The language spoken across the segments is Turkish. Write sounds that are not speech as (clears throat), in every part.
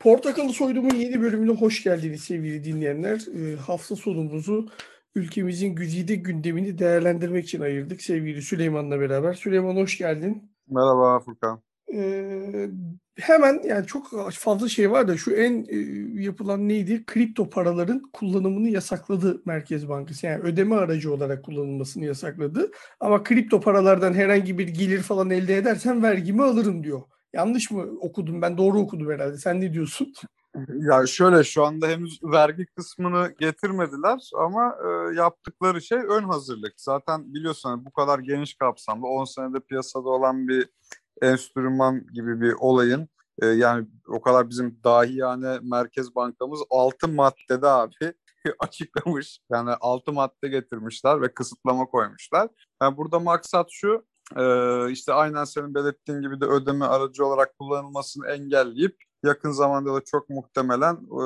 Portakalı Soydum'un yeni bölümüne hoş geldiniz sevgili dinleyenler. E, hafta sonumuzu ülkemizin güzide gündemini değerlendirmek için ayırdık sevgili Süleyman'la beraber. Süleyman hoş geldin. Merhaba Furkan. Ee, hemen yani çok fazla şey var da şu en e, yapılan neydi? Kripto paraların kullanımını yasakladı Merkez Bankası. Yani ödeme aracı olarak kullanılmasını yasakladı. Ama kripto paralardan herhangi bir gelir falan elde edersen vergimi alırım diyor. Yanlış mı okudum ben? Doğru okudum herhalde. Sen ne diyorsun? Ya şöyle şu anda henüz vergi kısmını getirmediler ama e, yaptıkları şey ön hazırlık. Zaten biliyorsun hani bu kadar geniş kapsamlı 10 senede piyasada olan bir enstrüman gibi bir olayın e, yani o kadar bizim dahi yani Merkez Bankamız 6 maddede abi (laughs) açıklamış. Yani 6 madde getirmişler ve kısıtlama koymuşlar. Yani burada maksat şu e, işte aynen senin belirttiğin gibi de ödeme aracı olarak kullanılmasını engelleyip yakın zamanda da çok muhtemelen e,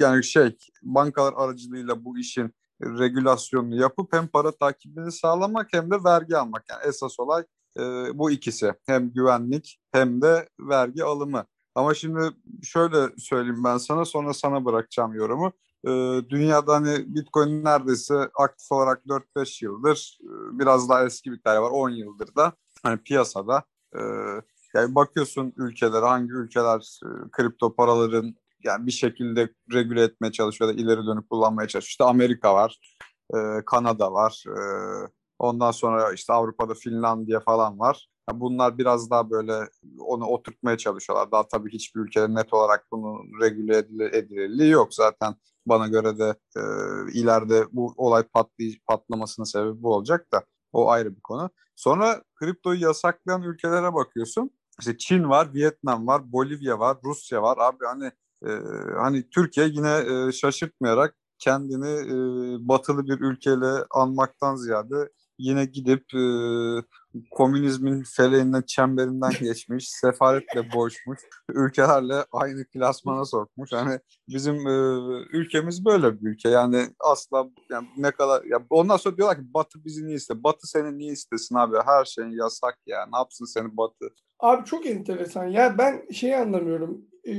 yani şey bankalar aracılığıyla bu işin regülasyonunu yapıp hem para takibini sağlamak hem de vergi almak. Yani esas olay e, bu ikisi. Hem güvenlik hem de vergi alımı. Ama şimdi şöyle söyleyeyim ben sana sonra sana bırakacağım yorumu. E, dünyada hani Bitcoin neredeyse aktif olarak 4-5 yıldır e, biraz daha eski bir hikaye var 10 yıldır da hani piyasada e, yani bakıyorsun ülkeler hangi ülkeler e, kripto paraların yani bir şekilde regüle etmeye çalışıyor da ileri dönüp kullanmaya çalışıyor. İşte Amerika var, e, Kanada var, ondan sonra işte Avrupa'da Finlandiya falan var. Bunlar biraz daha böyle onu oturtmaya çalışıyorlar. Daha tabii hiçbir ülkede net olarak bunu regüle edilirliği yok. Zaten bana göre de e, ileride bu olay patlay patlamasının sebebi bu olacak da o ayrı bir konu. Sonra kriptoyu yasaklayan ülkelere bakıyorsun. İşte Çin var, Vietnam var, Bolivya var, Rusya var. Abi hani e, hani Türkiye yine e, şaşırtmayarak kendini e, batılı bir ülkeyle anmaktan ziyade yine gidip e, komünizmin feleğinden, çemberinden geçmiş, sefaletle boğuşmuş, ülkelerle aynı klasmana sokmuş. Hani bizim e, ülkemiz böyle bir ülke. Yani asla yani ne kadar ya ondan sonra diyorlar ki Batı bizi niye ister? Batı seni niye istesin abi? Her şeyin yasak ya. Ne yapsın seni Batı? Abi çok enteresan. Ya ben şeyi anlamıyorum. Ee,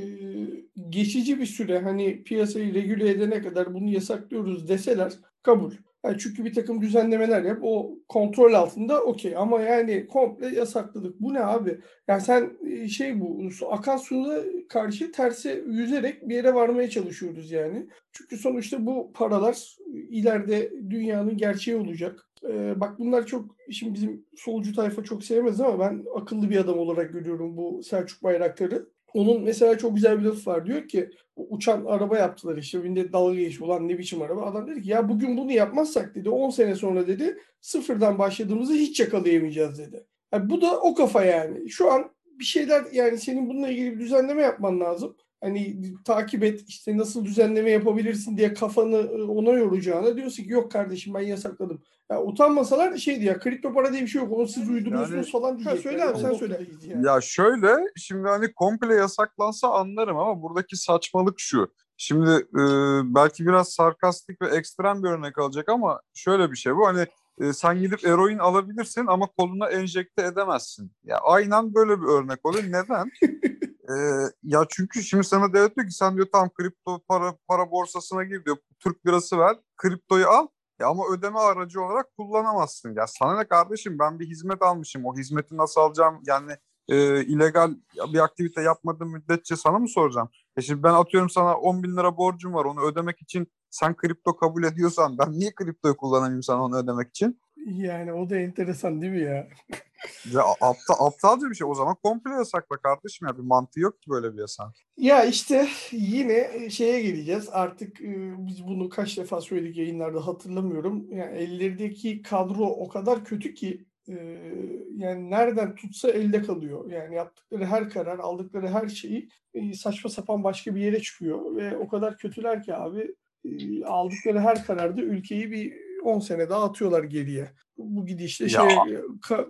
geçici bir süre hani piyasayı regüle edene kadar bunu yasaklıyoruz deseler kabul. Yani çünkü bir takım düzenlemeler yap o kontrol altında okey ama yani komple yasakladık. Bu ne abi? Yani sen e, şey bu akan suya karşı terse yüzerek bir yere varmaya çalışıyoruz yani. Çünkü sonuçta bu paralar ileride dünyanın gerçeği olacak. Ee, bak bunlar çok şimdi bizim solcu tayfa çok sevmez ama ben akıllı bir adam olarak görüyorum bu Selçuk Bayraktar'ı. Onun mesela çok güzel bir lafı var. Diyor ki uçan araba yaptılar işte. Birinde dalga geçti. Ulan ne biçim araba. Adam dedi ki ya bugün bunu yapmazsak dedi 10 sene sonra dedi sıfırdan başladığımızı hiç yakalayamayacağız dedi. Yani bu da o kafa yani. Şu an bir şeyler yani senin bununla ilgili bir düzenleme yapman lazım. Hani takip et işte nasıl düzenleme yapabilirsin diye kafanı ıı, ona yoracağına diyorsun ki yok kardeşim ben yasakladım. Ya utanmasalar şeydi ya kripto para diye bir şey yok. Onu siz uydurmuşsunuz yani, falan diyecek. Ha, söyle abi sen söyle. Yani. Ya şöyle şimdi hani komple yasaklansa anlarım ama buradaki saçmalık şu. Şimdi e, belki biraz sarkastik ve ekstrem bir örnek alacak ama şöyle bir şey bu hani e, sen gidip eroin alabilirsin ama koluna enjekte edemezsin. Ya aynen böyle bir örnek oluyor. Neden? (laughs) e, ya çünkü şimdi sana devlet diyor ki sen diyor tam kripto para para borsasına gir diyor. Türk lirası ver, kriptoyu al ya ama ödeme aracı olarak kullanamazsın. Ya sana ne kardeşim ben bir hizmet almışım. O hizmeti nasıl alacağım? Yani e, illegal bir aktivite yapmadığım müddetçe sana mı soracağım? E şimdi ben atıyorum sana 10 bin lira borcum var. Onu ödemek için sen kripto kabul ediyorsan ben niye kriptoyu kullanayım sana onu ödemek için? Yani o da enteresan değil mi ya? ya aptal, aptalca bir şey. O zaman komple yasakla kardeşim ya. Bir mantığı yok ki böyle bir yasak. Ya işte yine şeye geleceğiz. Artık e, biz bunu kaç defa söyledik yayınlarda hatırlamıyorum. Yani ellerindeki kadro o kadar kötü ki e, yani nereden tutsa elde kalıyor. Yani yaptıkları her karar, aldıkları her şeyi e, saçma sapan başka bir yere çıkıyor ve o kadar kötüler ki abi e, aldıkları her kararda ülkeyi bir 10 sene daha atıyorlar geriye. Bu gidişle şey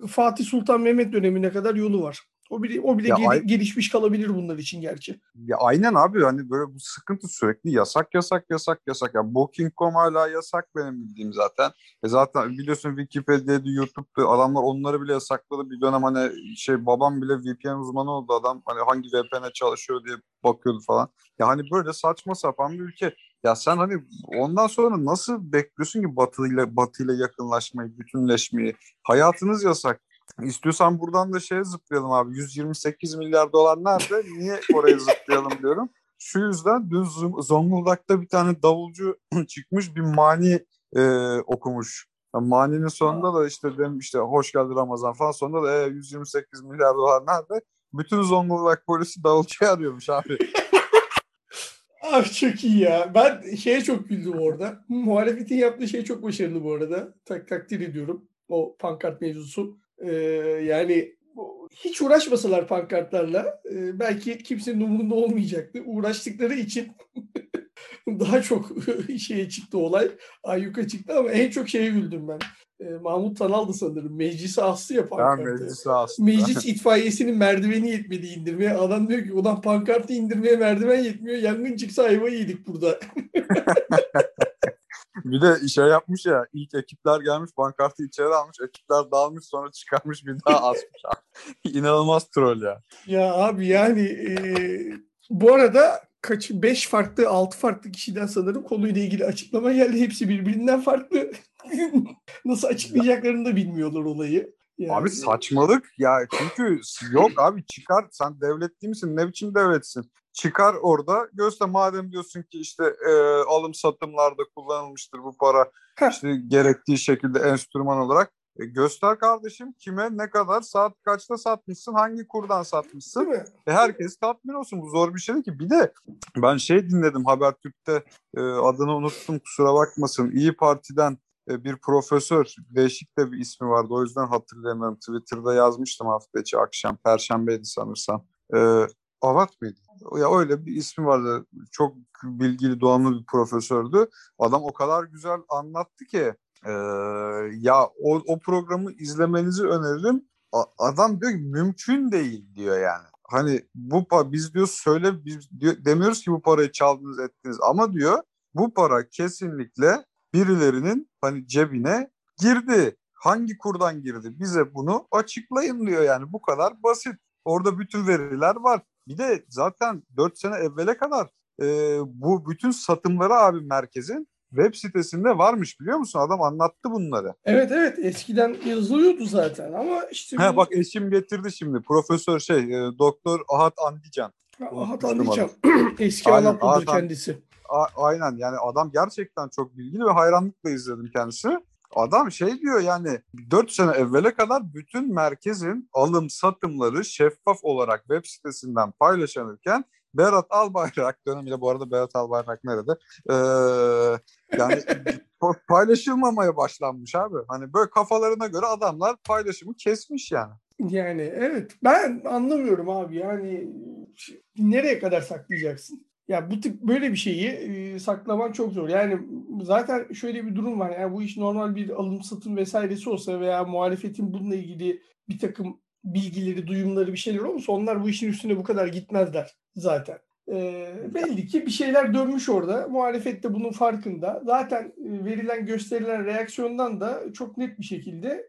Fatih Sultan Mehmet dönemine kadar yolu var. O bile, o bile Ya gel- ay- gelişmiş kalabilir bunlar için gerçi. Ya aynen abi hani böyle bu sıkıntı sürekli yasak yasak yasak yasak. Ya Booking.com hala yasak benim bildiğim zaten. E zaten biliyorsun Wikipedia'da, YouTube'da adamlar onları bile yasakladı. Bir dönem hani şey babam bile VPN uzmanı oldu adam. Hani hangi VPN'e çalışıyor diye bakıyordu falan. Ya hani böyle saçma sapan bir ülke. Ya sen hani ondan sonra nasıl bekliyorsun ki Batı ile Batı ile yakınlaşmayı, bütünleşmeyi? Hayatınız yasak. İstiyorsan buradan da şeye zıplayalım abi. 128 milyar dolar nerede? Niye oraya zıplayalım diyorum. Şu yüzden dün Zonguldak'ta bir tane davulcu (clears throat) çıkmış bir mani e, okumuş. Yani maninin sonunda da işte demiş işte hoş geldin Ramazan falan sonunda da e, 128 milyar dolar nerede? Bütün Zonguldak polisi davulcuyu arıyormuş abi. (laughs) Abi çok iyi ya. Ben şeye çok güldüm orada. Muhalefetin yaptığı şey çok başarılı bu arada. Tak takdir ediyorum. O pankart mevzusu. Ee, yani hiç uğraşmasalar pankartlarla e, belki kimsenin umurunda olmayacaktı. Uğraştıkları için (laughs) daha çok (laughs) şeye çıktı olay. Ayyuka çıktı ama en çok şeye güldüm ben. Ee, Mahmut Tanal'dı sanırım. Meclisi astı ya Ben pankartı. meclisi aslında. Meclis itfaiyesinin merdiveni yetmedi indirmeye. Adam diyor ki ulan pankartı indirmeye merdiven yetmiyor. Yangın çıksa ayva yedik burada. (laughs) Bir de şey yapmış ya ilk ekipler gelmiş pankartı içeri almış ekipler dağılmış sonra çıkarmış bir daha (laughs) asmış. İnanılmaz troll ya. ya abi yani e, bu arada kaç 5 farklı 6 farklı kişiden sanırım konuyla ilgili açıklama geldi. Hepsi birbirinden farklı. (laughs) Nasıl açıklayacaklarını da bilmiyorlar olayı. Yani, Abi saçmalık ya çünkü yok abi çıkar sen devlet değil misin ne biçim devletsin çıkar orada. Göster madem diyorsun ki işte e, alım satımlarda kullanılmıştır bu para işte gerektiği şekilde enstrüman olarak E, göster kardeşim kime ne kadar saat kaçta satmışsın hangi kurdan satmışsın? E, herkes tatmin olsun. Bu zor bir şey değil ki. Bir de ben şey dinledim Habertürk'te e, adını unuttum kusura bakmasın. İyi Parti'den e, bir profesör değişik de bir ismi vardı. O yüzden hatırlayamıyorum. Twitter'da yazmıştım hafta içi akşam Perşembeydi sanırsam. E, Avat mıydı? Ya öyle bir ismi vardı çok bilgili donanımlı bir profesördü adam o kadar güzel anlattı ki e, ya o, o programı izlemenizi öneririm A- adam diyor ki mümkün değil diyor yani hani bu biz diyor söyle biz diyor, demiyoruz ki bu parayı çaldınız ettiniz ama diyor bu para kesinlikle birilerinin hani cebine girdi. Hangi kurdan girdi? Bize bunu açıklayın diyor yani. Bu kadar basit. Orada bütün veriler var. Bir de zaten 4 sene evvele kadar e, bu bütün satımları abi merkezin web sitesinde varmış biliyor musun? Adam anlattı bunları. Evet evet eskiden yazılıyordu zaten ama işte Ha bu- bak eşim getirdi şimdi. Profesör şey e, Doktor Ahat Andican. Ahat anlayacağım. (clears throat) Eski Anadolu'dur kendisi. A- aynen yani adam gerçekten çok bilgili ve hayranlıkla izledim kendisini. Adam şey diyor yani 4 sene evvele kadar bütün merkezin alım satımları şeffaf olarak web sitesinden paylaşılırken Berat Albayrak (laughs) dönemiyle bu arada Berat Albayrak nerede? Ee, yani (laughs) pa- paylaşılmamaya başlanmış abi. Hani böyle kafalarına göre adamlar paylaşımı kesmiş yani. Yani evet ben anlamıyorum abi yani nereye kadar saklayacaksın? Ya bu tip böyle bir şeyi saklaman çok zor. Yani zaten şöyle bir durum var. Yani bu iş normal bir alım satım vesairesi olsa veya muhalefetin bununla ilgili bir takım bilgileri, duyumları bir şeyler olursa onlar bu işin üstüne bu kadar gitmezler zaten. E, belli ki bir şeyler dönmüş orada. Muhalefet de bunun farkında. Zaten verilen gösterilen reaksiyondan da çok net bir şekilde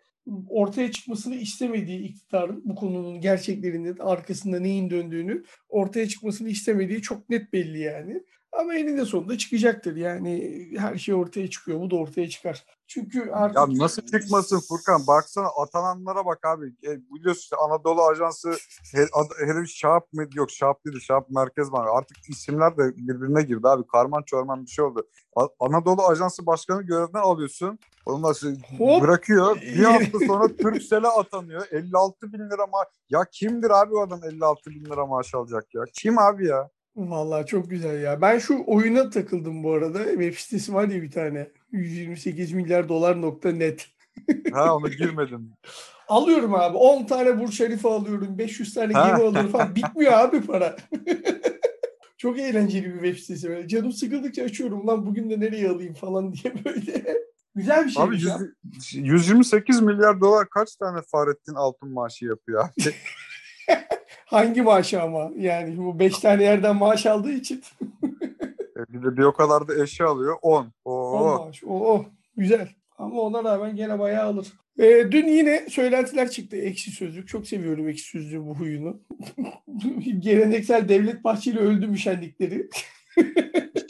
ortaya çıkmasını istemediği iktidarın bu konunun gerçeklerinin arkasında neyin döndüğünü ortaya çıkmasını istemediği çok net belli yani. Ama eninde sonunda çıkacaktır. Yani her şey ortaya çıkıyor. Bu da ortaya çıkar. Çünkü artık... Ya nasıl çıkmasın Furkan? Baksana atananlara bak abi. E, biliyorsun işte Anadolu Ajansı he- ad- herif Şahap mı? Yok Şahap değil Şahap Merkez var. Artık isimler de birbirine girdi abi. Karman çorman bir şey oldu. A- Anadolu Ajansı Başkanı görevden alıyorsun. Ondan sonra Hop. bırakıyor. Bir (laughs) hafta sonra Türksel'e atanıyor. 56 bin lira maaş. Ya kimdir abi o adam 56 bin lira maaş alacak ya? Kim abi ya? Vallahi çok güzel ya. Ben şu oyuna takıldım bu arada. Web sitesi var ya bir tane. 128 milyar dolar nokta net. Ha onu girmedim. (laughs) Alıyorum abi. 10 tane Burç Halife alıyorum. 500 tane gemi alıyorum falan. (laughs) Bitmiyor abi para. (laughs) Çok eğlenceli bir web sitesi. Böyle. Canım sıkıldıkça açıyorum. Lan bugün de nereye alayım falan diye böyle. Güzel bir şey. Abi yüz- 128 milyar dolar kaç tane Fahrettin Altun maaşı yapıyor abi? Hangi maaşı ama? Yani bu beş tane yerden maaş aldığı için. (laughs) E, bir de bir o kadar da eşya alıyor. 10. Oo. 10 maaş. Oo, güzel. Ama ona rağmen gene bayağı alır. Ee, dün yine söylentiler çıktı. Ekşi Sözlük. Çok seviyorum Ekşi Sözlüğü bu huyunu. (laughs) Geleneksel Devlet Bahçeli öldü müşendikleri.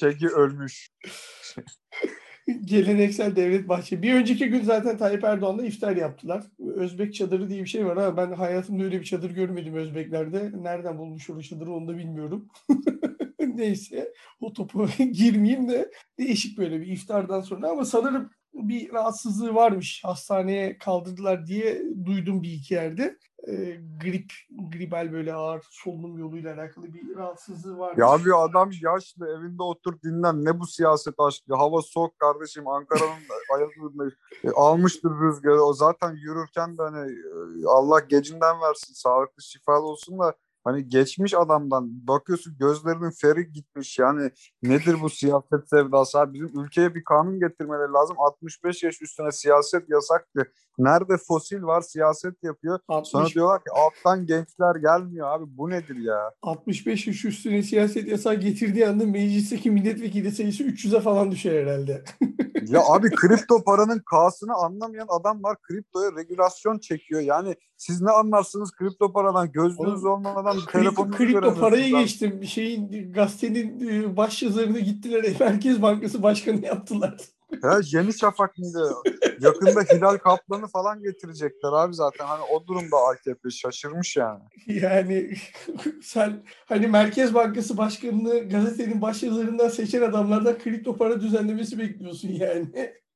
Çeki ölmüş. (laughs) (laughs) Geleneksel Devlet Bahçeli. Bir önceki gün zaten Tayyip Erdoğan'la iftar yaptılar. Özbek çadırı diye bir şey var ama ben hayatımda öyle bir çadır görmedim Özbeklerde. Nereden bulmuş o çadırı onu da bilmiyorum. (laughs) Neyse o topu (laughs) girmeyeyim de değişik böyle bir iftardan sonra ama sanırım bir rahatsızlığı varmış. Hastaneye kaldırdılar diye duydum bir iki yerde. E, grip, gribal böyle ağır solunum yoluyla alakalı bir rahatsızlığı varmış. Ya bir adam yaşlı evinde otur dinlen. Ne bu siyaset aşkı? Hava soğuk kardeşim. Ankara'nın (laughs) ayazında e, almıştır rüzgarı. O zaten yürürken de hani e, Allah gecinden versin. Sağlıklı şifalı olsun da Hani geçmiş adamdan bakıyorsun gözlerinin feri gitmiş. Yani nedir bu siyaset sevdası? Abi bizim ülkeye bir kanun getirmeleri lazım. 65 yaş üstüne siyaset yasaktı. Nerede fosil var siyaset yapıyor? 60, sonra diyorlar ki alttan gençler gelmiyor abi bu nedir ya? 65 yaş üstüne siyaset yasağı getirdiği anda meclisteki milletvekili sayısı 300'e falan düşer herhalde. Ya (laughs) abi kripto paranın K'sını anlamayan adam var kriptoya regülasyon çekiyor. Yani siz ne anlarsınız kripto paradan? Gözünüz olmadan adam kripto, kripto parayı geçtim. Şeyin gazetenin e, baş yazarını gittiler (laughs) Merkez Bankası Başkanı yaptılar. Ya Yeni Şafak mıydı? Yakında Hilal Kaplan'ı falan getirecekler abi zaten. Hani o durumda AKP şaşırmış yani. Yani (laughs) sen hani Merkez Bankası Başkanı'nı gazetenin baş yazarından seçen adamlardan kripto para düzenlemesi bekliyorsun yani.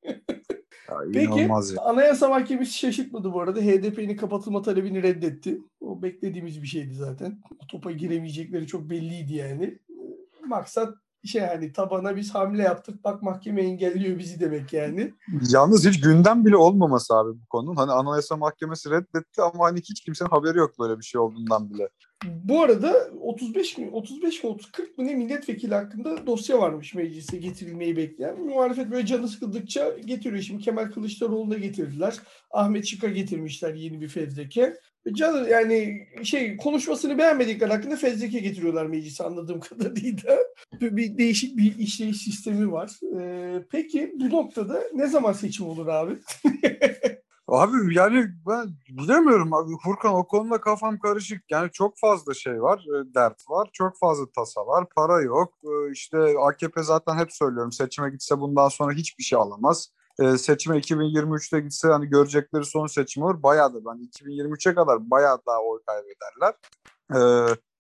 (laughs) Ya, Peki ya. Anayasa Mahkemesi şaşırtmadı bu arada. HDP'nin kapatılma talebini reddetti. O beklediğimiz bir şeydi zaten. O topa giremeyecekleri çok belliydi yani. Maksat şey hani tabana biz hamle yaptık bak mahkeme engelliyor bizi demek yani. Yalnız hiç gündem bile olmaması abi bu konunun. Hani Anayasa Mahkemesi reddetti ama hani hiç kimsenin haberi yok böyle bir şey olduğundan bile. Bu arada 35 mi 35 mi 30 40 mı ne milletvekili hakkında dosya varmış meclise getirilmeyi bekleyen. Muhalefet böyle canı sıkıldıkça getiriyor. Şimdi Kemal Kılıçdaroğlu'na getirdiler. Ahmet Çık'a getirmişler yeni bir fezleke. Canı yani şey konuşmasını beğenmedikleri hakkında fezleke getiriyorlar meclise anladığım (laughs) kadarıyla. Bir değişik bir işleyiş sistemi var. Ee, peki bu noktada ne zaman seçim olur abi? (laughs) Abi yani ben bilemiyorum abi. Furkan o konuda kafam karışık. Yani çok fazla şey var, e, dert var. Çok fazla tasa var. Para yok. E, işte AKP zaten hep söylüyorum seçime gitse bundan sonra hiçbir şey alamaz. E, seçime 2023'te gitse hani görecekleri son seçim olur. Bayağı da ben 2023'e kadar bayağı daha oy kaybederler.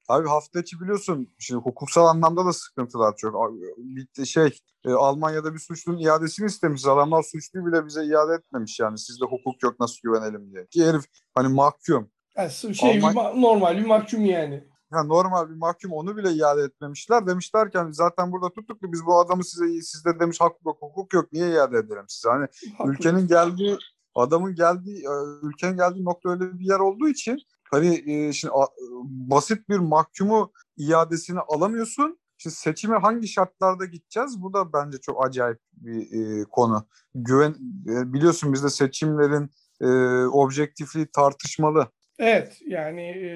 Abi hafta içi biliyorsun şimdi hukuksal anlamda da sıkıntılar çok. Bitti şey e, Almanya'da bir suçlunun iadesini istemiş. Adamlar suçluyu bile bize iade etmemiş yani. Sizde hukuk yok nasıl güvenelim diye. Ki herif hani mahkum. Yani şey Alman... normal bir mahkum yani. Ya normal bir mahkum onu bile iade etmemişler. Demişler ki hani zaten burada tuttuk da biz bu adamı size sizde demiş hak yok hukuk yok niye iade edelim size? Hani Haklı. ülkenin geldiği adamın geldiği e, ülkenin geldiği nokta öyle bir yer olduğu için Hani e, şimdi basit bir mahkumu iadesini alamıyorsun. Şimdi seçime hangi şartlarda gideceğiz? Bu da bence çok acayip bir e, konu. Güven e, biliyorsun bizde seçimlerin e, objektifliği tartışmalı. Evet yani e,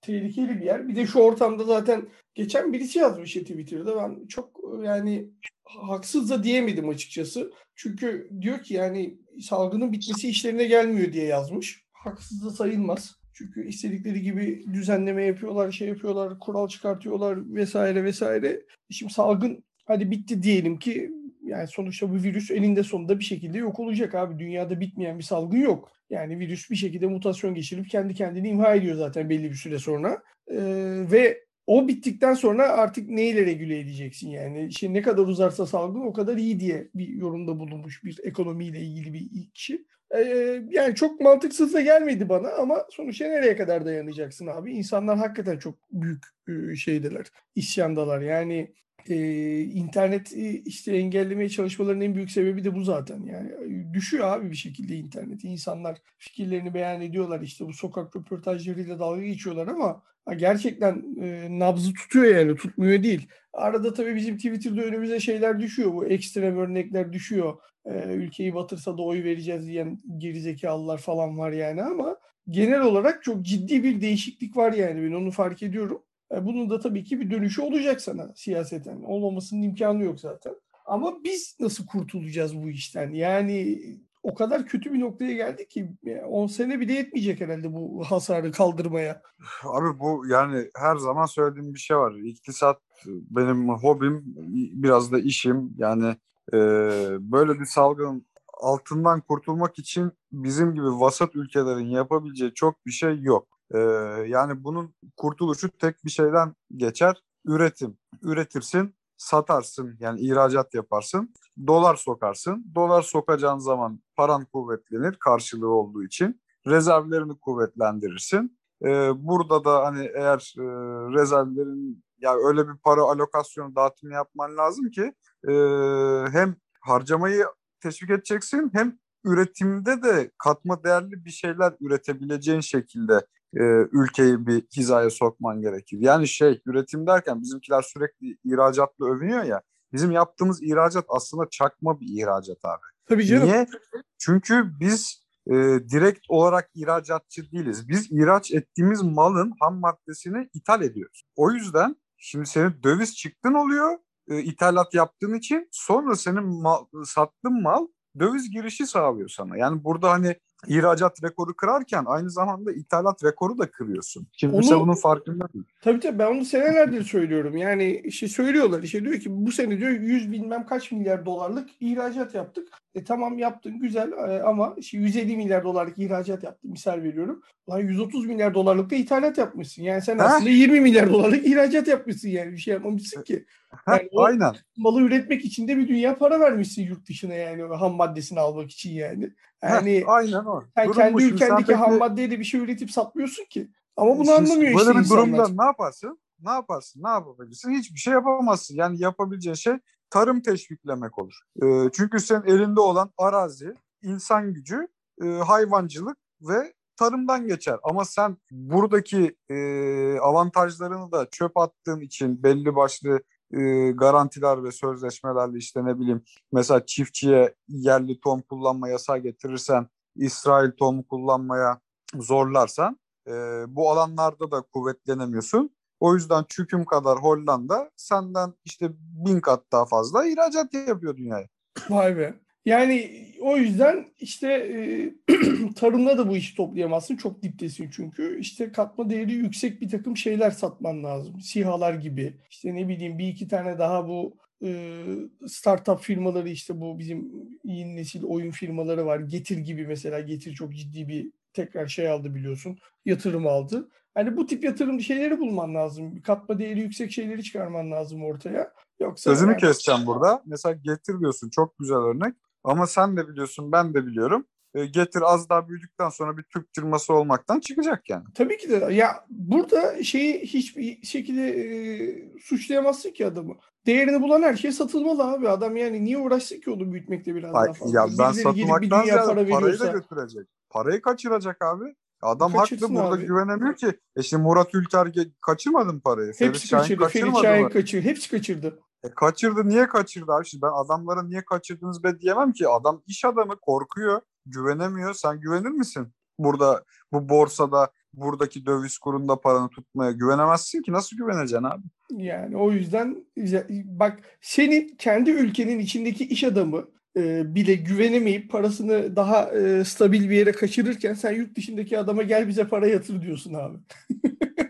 tehlikeli bir yer. Bir de şu ortamda zaten geçen birisi yazmış ya Twitter'da ben çok yani haksız da diyemedim açıkçası. Çünkü diyor ki yani salgının bitmesi işlerine gelmiyor diye yazmış. Haksız da sayılmaz. Çünkü istedikleri gibi düzenleme yapıyorlar, şey yapıyorlar, kural çıkartıyorlar vesaire vesaire. Şimdi salgın hadi bitti diyelim ki yani sonuçta bu virüs elinde sonunda bir şekilde yok olacak abi. Dünyada bitmeyen bir salgın yok. Yani virüs bir şekilde mutasyon geçirip kendi kendini imha ediyor zaten belli bir süre sonra. Ee, ve o bittikten sonra artık neyle regüle edeceksin yani? İşte ne kadar uzarsa salgın o kadar iyi diye bir yorumda bulunmuş bir ekonomiyle ilgili bir kişi. Ee, yani çok mantıksız da gelmedi bana ama sonuçta nereye kadar dayanacaksın abi? İnsanlar hakikaten çok büyük e, şeydeler, isyandalar. Yani e, internet işte engellemeye çalışmalarının en büyük sebebi de bu zaten. Yani düşüyor abi bir şekilde internet. İnsanlar fikirlerini beyan ediyorlar işte bu sokak röportajlarıyla dalga geçiyorlar ama gerçekten e, nabzı tutuyor yani tutmuyor değil. Arada tabii bizim Twitter'da önümüze şeyler düşüyor. Bu ekstrem örnekler düşüyor. E, ülkeyi batırsa da oy vereceğiz diyen gerizekalılar falan var yani ama genel olarak çok ciddi bir değişiklik var yani ben onu fark ediyorum. E, bunun da tabii ki bir dönüşü olacak sana siyaseten. Olmamasının imkanı yok zaten. Ama biz nasıl kurtulacağız bu işten? Yani o kadar kötü bir noktaya geldi ki 10 sene bile yetmeyecek herhalde bu hasarı kaldırmaya. Abi bu yani her zaman söylediğim bir şey var. İktisat benim hobim, biraz da işim. Yani e, böyle bir salgın altından kurtulmak için bizim gibi vasat ülkelerin yapabileceği çok bir şey yok. Ee, yani bunun kurtuluşu tek bir şeyden geçer. Üretim. Üretirsin, satarsın yani ihracat yaparsın. Dolar sokarsın. Dolar sokacağın zaman paran kuvvetlenir karşılığı olduğu için. Rezervlerini kuvvetlendirirsin. Ee, burada da hani eğer e, rezervlerin ya öyle bir para alokasyonu dağıtımı yapman lazım ki e, hem harcamayı teşvik edeceksin hem üretimde de katma değerli bir şeyler üretebileceğin şekilde e, ülkeyi bir hizaya sokman gerekir. Yani şey üretim derken bizimkiler sürekli ihracatla övünüyor ya. Bizim yaptığımız ihracat aslında çakma bir ihracat abi. Tabii canım. Niye? Çünkü biz e, direkt olarak ihracatçı değiliz. Biz ihraç ettiğimiz malın ham maddesini ithal ediyoruz. O yüzden şimdi senin döviz çıktın oluyor e, ithalat yaptığın için sonra senin mal, sattığın mal döviz girişi sağlıyor sana. Yani burada hani ihracat rekoru kırarken aynı zamanda ithalat rekoru da kırıyorsun. Kimse onu, bunun farkında değil. Tabii tabii ben onu senelerdir söylüyorum. Yani işte söylüyorlar işte diyor ki bu sene diyor 100 bilmem kaç milyar dolarlık ihracat yaptık. E tamam yaptın güzel e, ama işte 150 milyar dolarlık ihracat yaptın misal veriyorum. Lan 130 milyar dolarlık da ithalat yapmışsın. Yani sen Heh. aslında 20 milyar dolarlık ihracat yapmışsın yani bir şey yapmamışsın ki. Yani Heh, aynen. Malı üretmek için de bir dünya para vermişsin yurt dışına yani ham maddesini almak için yani. Yani Heh, aynen o. Sen Durum kendi ülkendeki ham maddeyle bir şey üretip satmıyorsun ki. Ama bunu Siz, anlamıyor işte Böyle bir durumda ne yaparsın? Ne yaparsın? Ne yapabilirsin? Hiçbir şey yapamazsın. Yani yapabileceğin şey tarım teşviklemek olur. E, çünkü senin elinde olan arazi, insan gücü, e, hayvancılık ve tarımdan geçer. Ama sen buradaki e, avantajlarını da çöp attığın için belli başlı e, garantiler ve sözleşmelerle işte ne bileyim mesela çiftçiye yerli tohum kullanma yasağı getirirsen İsrail tohumu kullanmaya zorlarsan e, bu alanlarda da kuvvetlenemiyorsun. O yüzden çüküm kadar Hollanda senden işte bin kat daha fazla ihracat yapıyor dünyaya. Vay be. Yani o yüzden işte e, (clears throat) tarımda da bu işi toplayamazsın. Çok diptesin çünkü. İşte katma değeri yüksek bir takım şeyler satman lazım. Sihalar gibi. İşte ne bileyim bir iki tane daha bu e, startup firmaları işte bu bizim yeni nesil oyun firmaları var. Getir gibi mesela. Getir çok ciddi bir tekrar şey aldı biliyorsun. Yatırım aldı. Hani bu tip yatırım şeyleri bulman lazım. Katma değeri yüksek şeyleri çıkarman lazım ortaya. Yoksa Sözünü yani... keseceğim burada. Mesela getir diyorsun. Çok güzel örnek. Ama sen de biliyorsun, ben de biliyorum. E, getir az daha büyüdükten sonra bir Türk firması olmaktan çıkacak yani. Tabii ki de. Ya burada şeyi hiçbir şekilde e, suçlayamazsın ki adamı. Değerini bulan her şey satılmalı abi. Adam yani niye uğraşsın ki onu büyütmekte biraz Ay, daha fazla. Ya ben satmaktan ziyade para parayı da götürecek. Parayı kaçıracak abi. Adam haklı burada abi. güvenemiyor ki. E şimdi Murat Ülker kaçırmadı mı parayı? Hepsi Ferit kaçırdı. Ferit Şahin kaçırdı. Hepsi kaçırdı. E kaçırdı niye kaçırdı abi? Şimdi ben adamlara niye kaçırdınız be diyemem ki. Adam iş adamı korkuyor, güvenemiyor. Sen güvenir misin? Burada bu borsada buradaki döviz kurunda paranı tutmaya güvenemezsin ki. Nasıl güveneceksin abi? Yani o yüzden bak senin kendi ülkenin içindeki iş adamı e, bile güvenemeyip parasını daha e, stabil bir yere kaçırırken sen yurt dışındaki adama gel bize para yatır diyorsun abi. (laughs)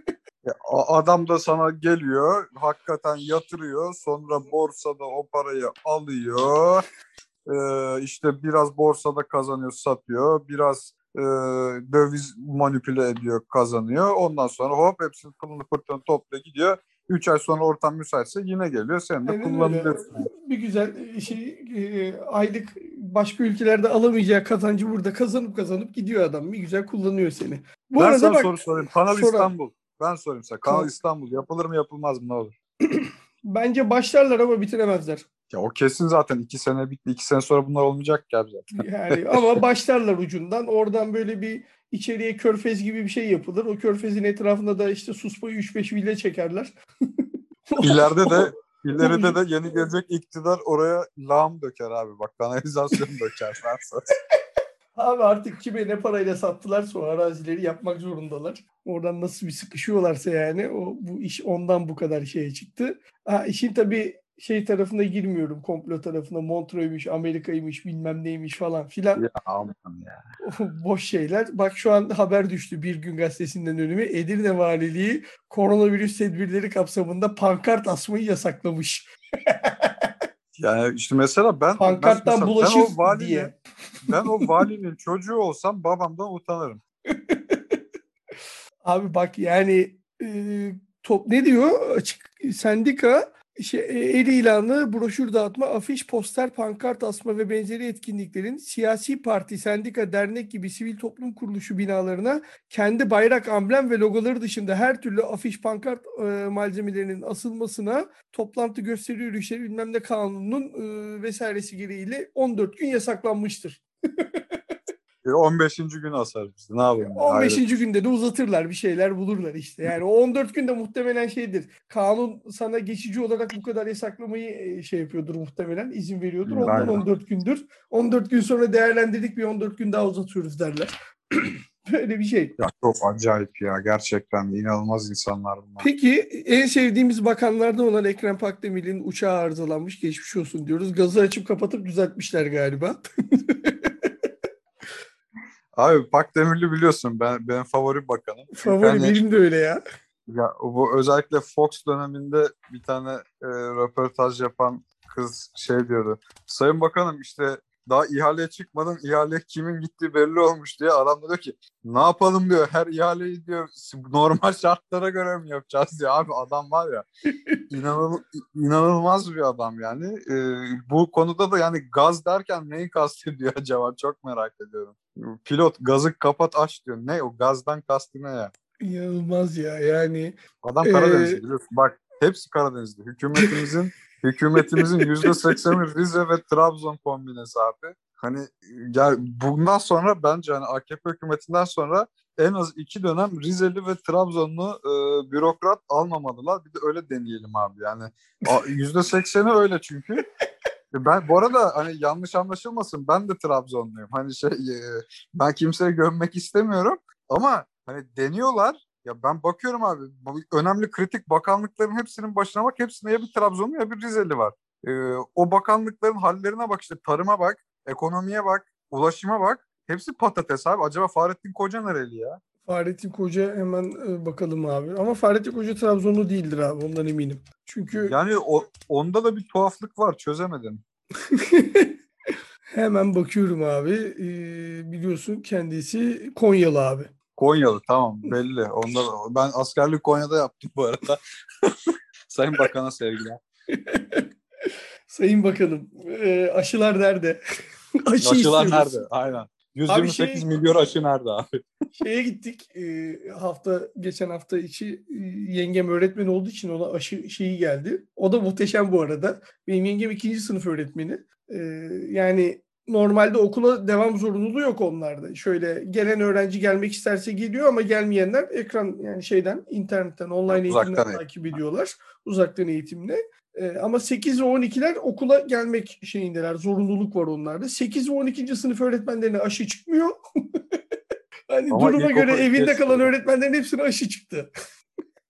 Adam da sana geliyor, hakikaten yatırıyor, sonra borsada o parayı alıyor. Ee, işte biraz borsada kazanıyor, satıyor, biraz e, döviz manipüle ediyor, kazanıyor. Ondan sonra hop hepsini pılını pırtını topla gidiyor. Üç ay sonra ortam müsaitse yine geliyor. Sen de Aynen kullanabilirsin. Bir güzel şey e, aylık başka ülkelerde alamayacağı kazancı burada kazanıp kazanıp gidiyor adam. Bir güzel kullanıyor seni. Bu ben arada sana bak, soru sorayım. Kanal sonra, İstanbul. Ben sorayım sana. Kanal İstanbul yapılır mı yapılmaz mı ne olur? (clears throat) Bence başlarlar ama bitiremezler. Ya o kesin zaten iki sene bitti. iki sene sonra bunlar olmayacak ya zaten. (laughs) Yani ama başlarlar ucundan. Oradan böyle bir içeriye körfez gibi bir şey yapılır. O körfezin etrafında da işte suspayı 3-5 villa çekerler. (laughs) İleride de (laughs) ileride de yeni gelecek iktidar oraya lağım döker abi. Bak kanalizasyon döker. Abi artık kime ne parayla sattılarsa o arazileri yapmak zorundalar. Oradan nasıl bir sıkışıyorlarsa yani o bu iş ondan bu kadar şeye çıktı. Ha, işin tabii şey tarafına girmiyorum. Komplo tarafına. Montreux'muş, Amerika'ymış, bilmem neymiş falan filan. Ya ya. Boş şeyler. Bak şu an haber düştü Bir Gün Gazetesi'nden önüme. Edirne Valiliği koronavirüs tedbirleri kapsamında pankart asmayı yasaklamış. (laughs) Yani işte mesela ben Pankarttan mesela, bulaşır ben o valinin, diye. (laughs) ben o valinin çocuğu olsam babamdan utanırım. (laughs) Abi bak yani e, top ne diyor? Açık sendika şey, el ilanı, broşür dağıtma, afiş, poster, pankart asma ve benzeri etkinliklerin siyasi parti, sendika, dernek gibi sivil toplum kuruluşu binalarına kendi bayrak, amblem ve logoları dışında her türlü afiş, pankart e, malzemelerinin asılmasına toplantı gösteri yürüyüşleri bilmem ne kanunun e, vesairesi gereğiyle 14 gün yasaklanmıştır. (laughs) 15. gün asarız biz. Ne yapalım? 15. Hayret. günde de uzatırlar bir şeyler bulurlar işte. Yani o 14 günde muhtemelen şeydir. Kanun sana geçici olarak bu kadar yasaklamayı e, şey yapıyordur muhtemelen. izin veriyordur. Ondan aynen. 14 gündür. 14 gün sonra değerlendirdik bir 14 gün daha uzatıyoruz derler. (clears throat) Böyle bir şey. Ya çok acayip ya. Gerçekten inanılmaz insanlar bunlar. Peki en sevdiğimiz bakanlardan olan Ekrem Pakdemirli'nin uçağı arızalanmış. Geçmiş olsun diyoruz. Gazı açıp kapatıp düzeltmişler galiba. (laughs) Abi Pakdemirli biliyorsun ben benim favori bakanım. (laughs) Favori hani- benim de öyle ya. Ya bu özellikle Fox döneminde bir tane e, röportaj yapan kız şey diyordu. Sayın Bakanım işte daha ihaleye çıkmadan ihale kimin gittiği belli olmuş diye adam da diyor ki ne yapalım? diyor. Her ihaleyi diyor normal şartlara göre mi yapacağız? diyor. Abi adam var ya (laughs) inanıl, inanılmaz bir adam yani. E, bu konuda da yani gaz derken neyi kastediyor (laughs) acaba? Çok merak ediyorum. Pilot gazı kapat aç diyor. Ne o gazdan kastı ne ya? İnanılmaz ya. Yani. Adam Ee, Karadenizli biliyorsun. Bak hepsi Karadenizli. Hükümetimizin (laughs) hükümetimizin yüzde sekseni Rize ve Trabzon kombinesi abi. Hani ya bundan sonra bence hani AKP hükümetinden sonra en az iki dönem Rizeli ve Trabzonlu e, bürokrat almamalılar. Bir de öyle deneyelim abi. Yani yüzde sekseni öyle çünkü. E, Ben bu arada hani yanlış anlaşılmasın ben de Trabzonluyum. Hani şey e, ben kimseye gömmek istemiyorum ama hani deniyorlar. Ya ben bakıyorum abi önemli kritik bakanlıkların hepsinin başına bak hepsinde ya bir Trabzonlu ya bir Rizeli var. E, o bakanlıkların hallerine bak işte tarıma bak, ekonomiye bak, ulaşıma bak. Hepsi patates abi. Acaba Fahrettin Koca nereli ya? Fahrettin Koca hemen e, bakalım abi. Ama Fahrettin Koca Trabzonlu değildir abi ondan eminim. Çünkü Yani o, onda da bir tuhaflık var çözemedim. (laughs) hemen bakıyorum abi. E, biliyorsun kendisi Konyalı abi. Konyalı tamam belli. Onda ben askerlik Konya'da yaptım bu arada. (laughs) Sayın Bakan'a sevgiler. (laughs) Sayın Bakanım e, aşılar nerede? (laughs) Aşı Aşılar istiyoruz. nerede? Aynen. 128 şey- milyon aşı nerede abi? Şeye gittik e, hafta geçen hafta içi e, yengem öğretmen olduğu için ona aşı şeyi geldi. O da muhteşem bu arada. Benim yengem ikinci sınıf öğretmeni. E, yani normalde okula devam zorunluluğu yok onlarda. Şöyle gelen öğrenci gelmek isterse geliyor ama gelmeyenler ekran yani şeyden internetten online Uzaktan eğitimden eğitim. takip ediyorlar. Uzaktan eğitimle. E, ama 8 ve 12'ler okula gelmek şeyindeler. Zorunluluk var onlarda. 8 ve 12. sınıf öğretmenlerine aşı çıkmıyor. (laughs) hani Ama duruma göre evinde kalan öğretmenlerin hepsine aşı çıktı.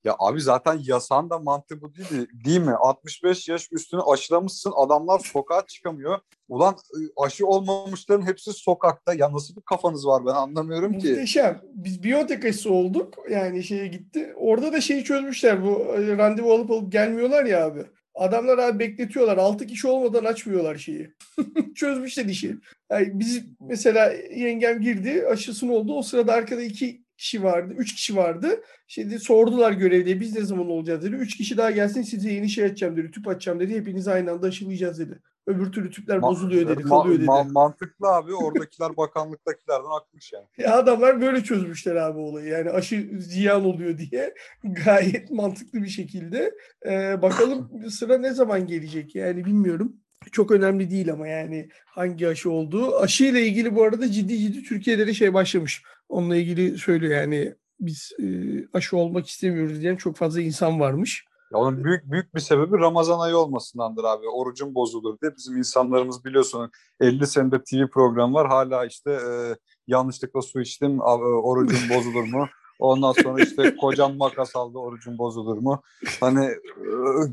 Ya abi zaten yasan da mantığı bu değil, değil mi? 65 yaş üstünü aşılamışsın adamlar sokağa çıkamıyor. Ulan ıı, aşı olmamışların hepsi sokakta. Ya nasıl bir kafanız var ben anlamıyorum ki. Muhteşem. Biz biyotek aşısı olduk. Yani şeye gitti. Orada da şeyi çözmüşler. Bu randevu alıp alıp gelmiyorlar ya abi. Adamlar abi bekletiyorlar. 6 kişi olmadan açmıyorlar şeyi. (laughs) Çözmüşler işi. Yani biz mesela yengem girdi. Aşısını oldu. O sırada arkada iki kişi vardı. Üç kişi vardı. Şimdi sordular görevliye biz ne zaman olacağız dedi. Üç kişi daha gelsin size yeni şey açacağım dedi. Tüp açacağım dedi. Hepiniz aynı anda aşılayacağız dedi. Öbür türlü tüpler bozuluyor dedi. Ma- Kalıyor dedi. ma- mantıklı abi. Oradakiler bakanlıktakilerden akmış yani. (laughs) Ya adamlar böyle çözmüşler abi olayı. Yani aşı ziyan oluyor diye (laughs) gayet mantıklı bir şekilde. Ee, bakalım (laughs) sıra ne zaman gelecek yani bilmiyorum. Çok önemli değil ama yani hangi aşı olduğu. Aşı ile ilgili bu arada ciddi ciddi Türkiye'de de şey başlamış. Onunla ilgili söylüyor yani biz e, aşı olmak istemiyoruz diyen çok fazla insan varmış. Ya onun büyük büyük bir sebebi Ramazan ayı olmasındandır abi. Orucun bozulur diye bizim insanlarımız biliyorsun 50 senede TV program var. Hala işte e, yanlışlıkla su içtim orucun bozulur mu? (laughs) Ondan sonra işte kocam makas aldı orucun bozulur mu? Hani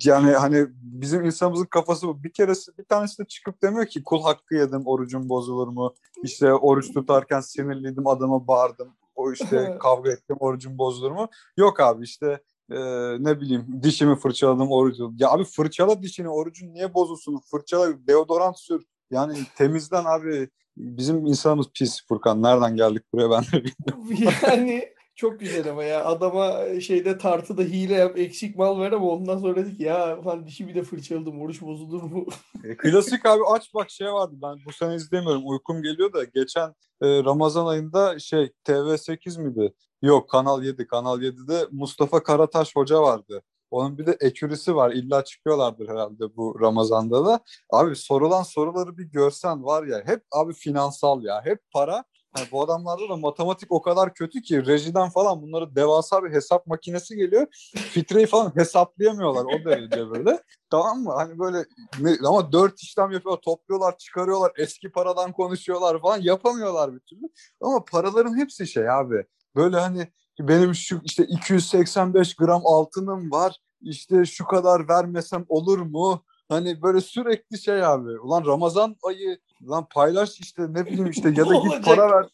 yani hani bizim insanımızın kafası bu. Bir keresi bir tanesi de çıkıp demiyor ki kul hakkı yedim orucun bozulur mu? İşte oruç tutarken sinirliydim adama bağırdım. O işte (laughs) kavga ettim orucun bozulur mu? Yok abi işte e, ne bileyim dişimi fırçaladım orucu. Ya abi fırçala dişini orucun niye bozulsun? Fırçala deodorant sür. Yani temizlen abi. Bizim insanımız pis Furkan. Nereden geldik buraya ben de bilmiyorum. (laughs) yani çok güzel ama ya adama şeyde tartıda hile yap eksik mal ver ama ondan sonra dedik ya falan dişi bir de fırçaladım oruç bozulur mu? E, klasik abi aç bak şey vardı ben bu sene izlemiyorum uykum geliyor da geçen e, Ramazan ayında şey TV8 miydi? Yok Kanal 7 Kanal 7'de Mustafa Karataş hoca vardı. Onun bir de ekürisi var. İlla çıkıyorlardır herhalde bu Ramazan'da da. Abi sorulan soruları bir görsen var ya hep abi finansal ya. Hep para yani bu adamlarda da matematik o kadar kötü ki rejiden falan bunları devasa bir hesap makinesi geliyor. Fitreyi falan hesaplayamıyorlar o derece böyle. Tamam mı? Hani böyle ne, ama dört işlem yapıyorlar, topluyorlar, çıkarıyorlar, eski paradan konuşuyorlar falan yapamıyorlar bir türlü. Ama paraların hepsi şey abi. Böyle hani benim şu işte 285 gram altınım var. İşte şu kadar vermesem olur mu? Hani böyle sürekli şey abi. Ulan Ramazan ayı lan paylaş işte ne bileyim işte ya da (laughs) git para ver.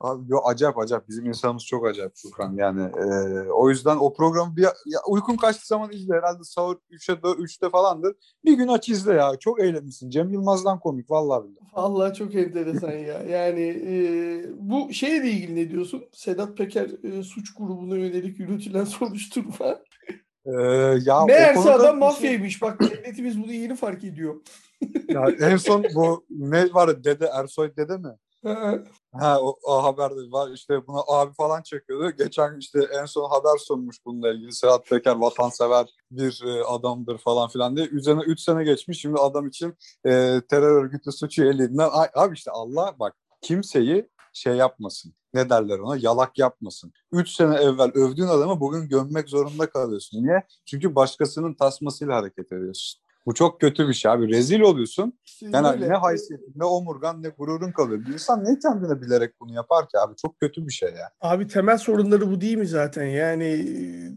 Abi yo, acayip acayip. Bizim insanımız çok acayip Furkan. Yani e, o yüzden o program bir ya, uykun kaçtığı zaman izle. Herhalde sahur 3'e 3'te falandır. Bir gün aç izle ya. Çok eğlenmişsin. Cem Yılmaz'dan komik vallahi billahi. Vallahi çok enteresan ya. Yani e, bu şeyle ilgili ne diyorsun? Sedat Peker e, suç grubuna yönelik yürütülen (laughs) soruşturma. Ee, ya Meğerse adam mafyaymış. Bak devletimiz bunu yeni fark ediyor. ya en son bu ne var dede Ersoy dede mi? ha o, o haberde var işte buna abi falan çekiyordu. Geçen işte en son haber sunmuş bununla ilgili. Serhat Peker vatansever bir e, adamdır falan filan diye. Üzerine 3 sene geçmiş. Şimdi adam için e, terör örgütü suçu elinden. Abi işte Allah bak kimseyi şey yapmasın. Ne derler ona? Yalak yapmasın. Üç sene evvel övdüğün adamı bugün gömmek zorunda kalıyorsun. Niye? Çünkü başkasının tasmasıyla hareket ediyorsun. Bu çok kötü bir şey abi. Rezil oluyorsun. Yani Öyle. ne haysiyetin, ne omurgan, ne gururun kalıyor. Bir insan ne kendine bilerek bunu yapar ki abi? Çok kötü bir şey ya. Abi temel sorunları bu değil mi zaten? Yani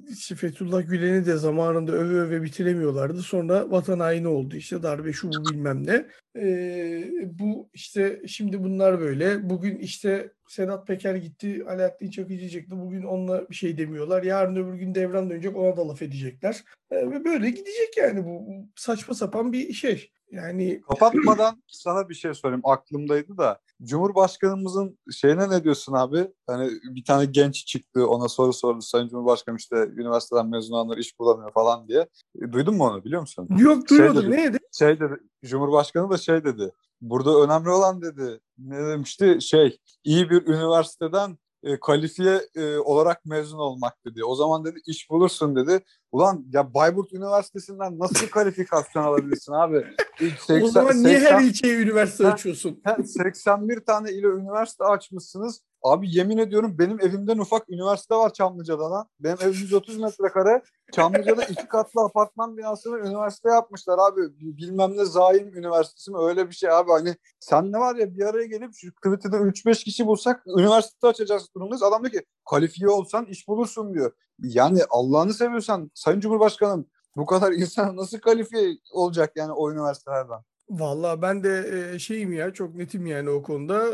işte Fethullah Gülen'i de zamanında öve öve bitiremiyorlardı. Sonra vatan haini oldu. İşte darbe şu bu bilmem ne. Ee, bu işte şimdi bunlar böyle. Bugün işte Sedat Peker gitti, Alaaddin Çakıcı çıktı. Bugün onunla bir şey demiyorlar. Yarın öbür gün devran dönecek ona da laf edecekler. Ee, ve böyle gidecek yani bu. Saçma sapan bir şey. Yani kapatmadan sana bir şey sorayım. Aklımdaydı da. Cumhurbaşkanımızın şeyine ne diyorsun abi? Hani bir tane genç çıktı ona soru sordu. Sayın Cumhurbaşkanım işte üniversiteden mezun olanlar iş bulamıyor falan diye. E, duydun mu onu biliyor musun? Yok duymadım. Şey dedi, Neydi? Şey dedi. Cumhurbaşkanı da şey dedi. Burada önemli olan dedi. Ne demişti? Şey iyi bir üniversiteden e, kalifiye e, olarak mezun olmak dedi. O zaman dedi iş bulursun dedi. Ulan ya Bayburt Üniversitesi'nden nasıl kalifikasyon alabilirsin abi? (laughs) 80, o zaman niye 80, her ilçeye üniversite açıyorsun? 81 tane ile üniversite açmışsınız. Abi yemin ediyorum benim evimden ufak üniversite var Çamlıca'da lan. Benim evim 130 metrekare. Çamlıca'da iki katlı apartman binasını üniversite yapmışlar abi. Bilmem ne Zaim Üniversitesi mi öyle bir şey abi. Hani sen ne var ya bir araya gelip şu Twitter'da 3-5 kişi bulsak üniversite açacağız durumdayız. Adam diyor ki kalifiye olsan iş bulursun diyor. Yani Allah'ını seviyorsan Sayın Cumhurbaşkanım bu kadar insan nasıl kalifiye olacak yani o üniversitelerden? Vallahi ben de şeyim ya çok netim yani o konuda.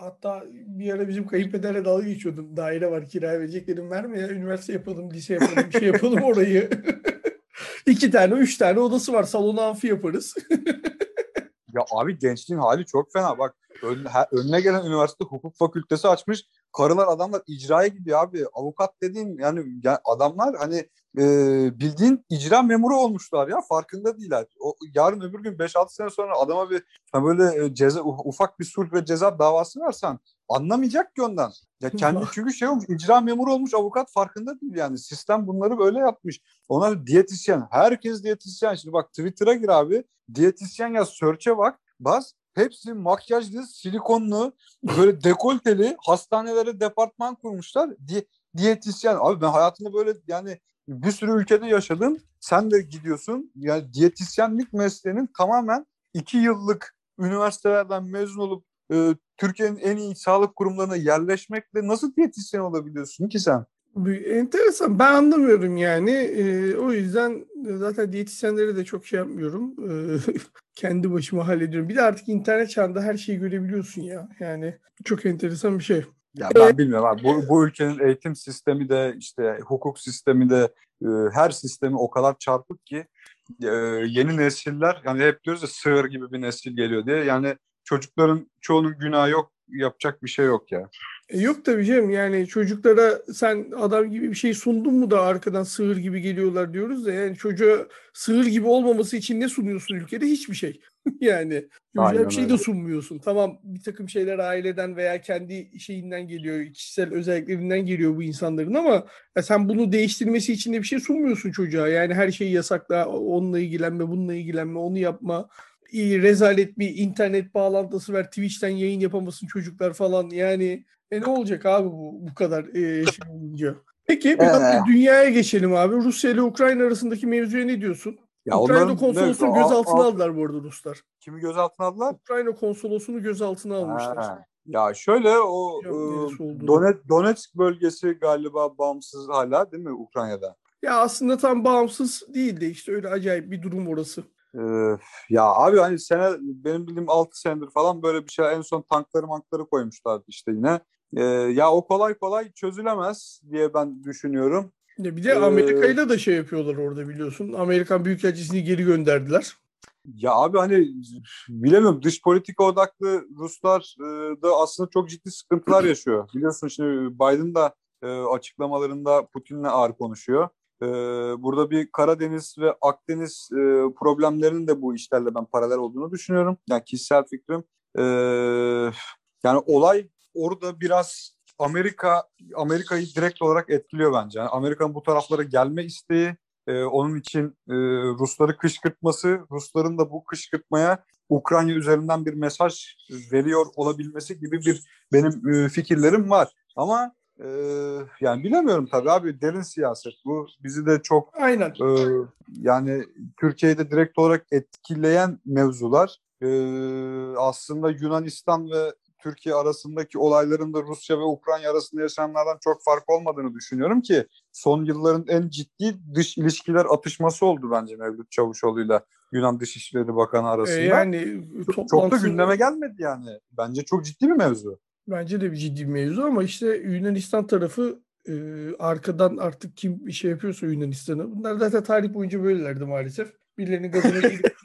Hatta bir ara bizim kayınpederle dalga geçiyordum. Daire var kiraya verecek dedim verme ya üniversite yapalım, lise yapalım, bir şey yapalım orayı. (laughs) İki tane, üç tane odası var. Salonu amfi yaparız. (laughs) ya abi gençliğin hali çok fena. Bak önüne gelen üniversite hukuk fakültesi açmış. Karılar adamlar icraya gidiyor abi. Avukat dediğin yani, yani adamlar hani e, bildiğin icra memuru olmuşlar ya farkında değiller. O, yarın öbür gün 5-6 sene sonra adama bir hani böyle ceza ufak bir sulh ve ceza davası versen anlamayacak ki ondan. Ya kendi (laughs) çünkü şey olmuş icra memuru olmuş avukat farkında değil yani. Sistem bunları böyle yapmış. Ona diyetisyen. Herkes diyetisyen. Şimdi bak Twitter'a gir abi. Diyetisyen yaz search'e bak. Bas Hepsi makyajlı, silikonlu, böyle (laughs) dekolteli hastanelere departman kurmuşlar. Di diyetisyen. Abi ben hayatımda böyle yani bir sürü ülkede yaşadın. Sen de gidiyorsun. Yani diyetisyenlik mesleğinin tamamen iki yıllık üniversitelerden mezun olup e, Türkiye'nin en iyi sağlık kurumlarına yerleşmekle nasıl diyetisyen olabiliyorsun ki sen? Enteresan. Ben anlamıyorum yani. Ee, o yüzden zaten diyetisyenlere de çok şey yapmıyorum. Ee, (laughs) kendi başıma hallediyorum. Bir de artık internet çağında her şeyi görebiliyorsun ya. Yani çok enteresan bir şey. Ya ben ee, bilmiyorum abi. Bu, bu ülkenin eğitim sistemi de işte hukuk sistemi de e, her sistemi o kadar çarpık ki e, yeni nesiller yani hep diyoruz ya sığır gibi bir nesil geliyor diye. Yani çocukların çoğunun günahı yok yapacak bir şey yok ya. E yok tabii canım yani çocuklara sen adam gibi bir şey sundun mu da arkadan sığır gibi geliyorlar diyoruz da yani çocuğa sığır gibi olmaması için ne sunuyorsun ülkede? Hiçbir şey. (laughs) yani güzel bir şey de sunmuyorsun. Tamam bir takım şeyler aileden veya kendi şeyinden geliyor, kişisel özelliklerinden geliyor bu insanların ama ya sen bunu değiştirmesi için de bir şey sunmuyorsun çocuğa. Yani her şeyi yasakla, onunla ilgilenme, bununla ilgilenme, onu yapma rezalet bir internet bağlantısı ver. Twitch'ten yayın yapamasın çocuklar falan. Yani e ne olacak abi bu bu kadar e, şey olunca? Peki biraz ee. dünyaya geçelim abi. Rusya ile Ukrayna arasındaki mevzuya ne diyorsun? Ya Ukrayna konsolosunu gözaltına aldılar bu arada Ruslar. Kimi gözaltına aldılar? Ukrayna konsolosunu gözaltına almışlar. Ha. Ya şöyle o e, Donetsk, Donetsk bölgesi galiba bağımsız hala değil mi Ukrayna'da? Ya aslında tam bağımsız değil de işte öyle acayip bir durum orası. Ee, ya abi hani sene benim bildiğim 6 senedir falan böyle bir şey en son tankları mankları koymuşlardı işte yine. Ee, ya o kolay kolay çözülemez diye ben düşünüyorum. Bir de Amerika'yla ee, da şey yapıyorlar orada biliyorsun. Amerikan Büyükelçisini geri gönderdiler. Ya abi hani bilemiyorum dış politika odaklı Ruslar e, da aslında çok ciddi sıkıntılar yaşıyor. Biliyorsun şimdi Biden da e, açıklamalarında Putin'le ağır konuşuyor. Ee, burada bir Karadeniz ve Akdeniz e, problemlerinin de bu işlerle ben paralel olduğunu düşünüyorum. Yani kişisel fikrim. Ee, yani olay orada biraz Amerika Amerika'yı direkt olarak etkiliyor bence. Yani Amerika'nın bu taraflara gelme isteği, e, onun için e, Rusları kışkırtması, Rusların da bu kışkırtmaya Ukrayna üzerinden bir mesaj veriyor olabilmesi gibi bir benim e, fikirlerim var. Ama ee, yani bilemiyorum tabii abi derin siyaset bu bizi de çok aynen e, yani Türkiye'de direkt olarak etkileyen mevzular e, aslında Yunanistan ve Türkiye arasındaki olayların da Rusya ve Ukrayna arasında yaşananlardan çok fark olmadığını düşünüyorum ki son yılların en ciddi dış ilişkiler atışması oldu bence Mevlüt Çavuşoğlu'yla Yunan Dışişleri Bakanı arasında. E yani çok, çok da gündeme gelmedi yani. Bence çok ciddi bir mevzu. Bence de bir ciddi bir mevzu ama işte Yunanistan tarafı e, arkadan artık kim bir şey yapıyorsa Yunanistan'a. Bunlar zaten tarih boyunca böylelerdi maalesef. Birilerinin gazına gelip,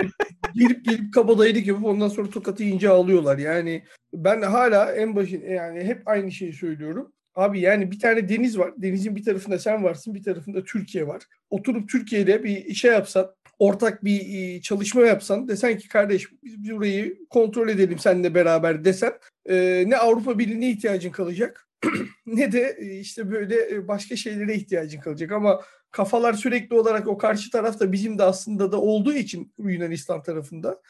gelip gelip kabadayılık yapıp ondan sonra tokatı ince alıyorlar. Yani ben hala en başın yani hep aynı şeyi söylüyorum. Abi yani bir tane deniz var. Denizin bir tarafında sen varsın, bir tarafında Türkiye var. Oturup Türkiye'de bir şey yapsan, ortak bir çalışma yapsan, desen ki kardeş biz burayı kontrol edelim seninle beraber desen, ne Avrupa Birliği'ne ihtiyacın kalacak (clears throat) ne de işte böyle başka şeylere ihtiyacın kalacak. Ama kafalar sürekli olarak o karşı tarafta bizim de aslında da olduğu için Yunanistan tarafında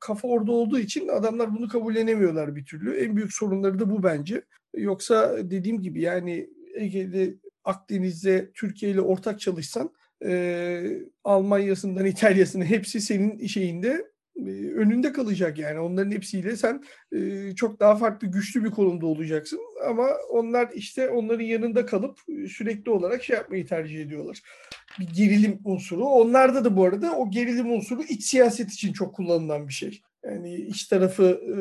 kafa orada olduğu için adamlar bunu kabullenemiyorlar bir türlü. En büyük sorunları da bu bence. Yoksa dediğim gibi yani Ege'de, Akdeniz'de Türkiye ile ortak çalışsan e, Almanya'sından İtalya'sına hepsi senin şeyinde e, önünde kalacak yani. Onların hepsiyle sen e, çok daha farklı güçlü bir konumda olacaksın. Ama onlar işte onların yanında kalıp sürekli olarak şey yapmayı tercih ediyorlar. Bir gerilim unsuru. Onlarda da bu arada o gerilim unsuru iç siyaset için çok kullanılan bir şey. Yani iç tarafı e,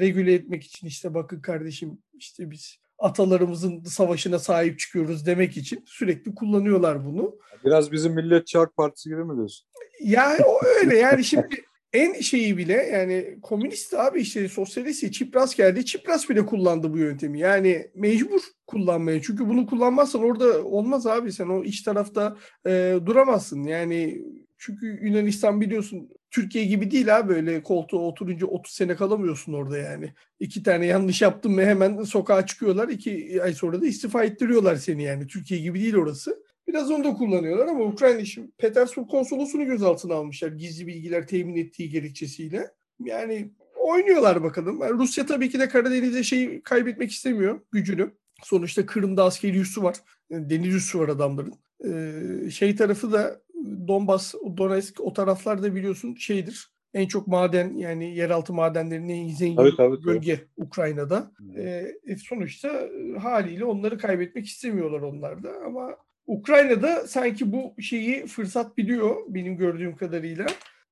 regüle etmek için işte bakın kardeşim işte biz atalarımızın savaşına sahip çıkıyoruz demek için sürekli kullanıyorlar bunu. Biraz bizim Milliyetçi Halk Partisi gibi mi diyorsun? Yani o öyle yani şimdi en şeyi bile yani komünist abi işte sosyalist Çipras geldi. Çipras bile kullandı bu yöntemi. Yani mecbur kullanmaya. Çünkü bunu kullanmazsan orada olmaz abi. Sen o iç tarafta e, duramazsın. Yani çünkü Yunanistan biliyorsun Türkiye gibi değil ha böyle koltuğa oturunca 30 sene kalamıyorsun orada yani. İki tane yanlış yaptın mı hemen sokağa çıkıyorlar. iki ay sonra da istifa ettiriyorlar seni yani. Türkiye gibi değil orası. Biraz onu da kullanıyorlar ama Ukrayna şimdi Petersburg konsolosunu gözaltına almışlar gizli bilgiler temin ettiği gerekçesiyle. Yani oynuyorlar bakalım. Yani Rusya tabii ki de Karadeniz'de şey kaybetmek istemiyor gücünü. Sonuçta Kırım'da askeri üssü var. Yani deniz üssü var adamların. Ee, şey tarafı da Donbas, Donetsk o taraflarda biliyorsun şeydir. En çok maden yani yeraltı madenlerinin en zengin Tabii, tabii, bölge Ukrayna'da. Hı. Ee, e, sonuçta haliyle onları kaybetmek istemiyorlar onlar da ama Ukrayna'da sanki bu şeyi fırsat biliyor benim gördüğüm kadarıyla.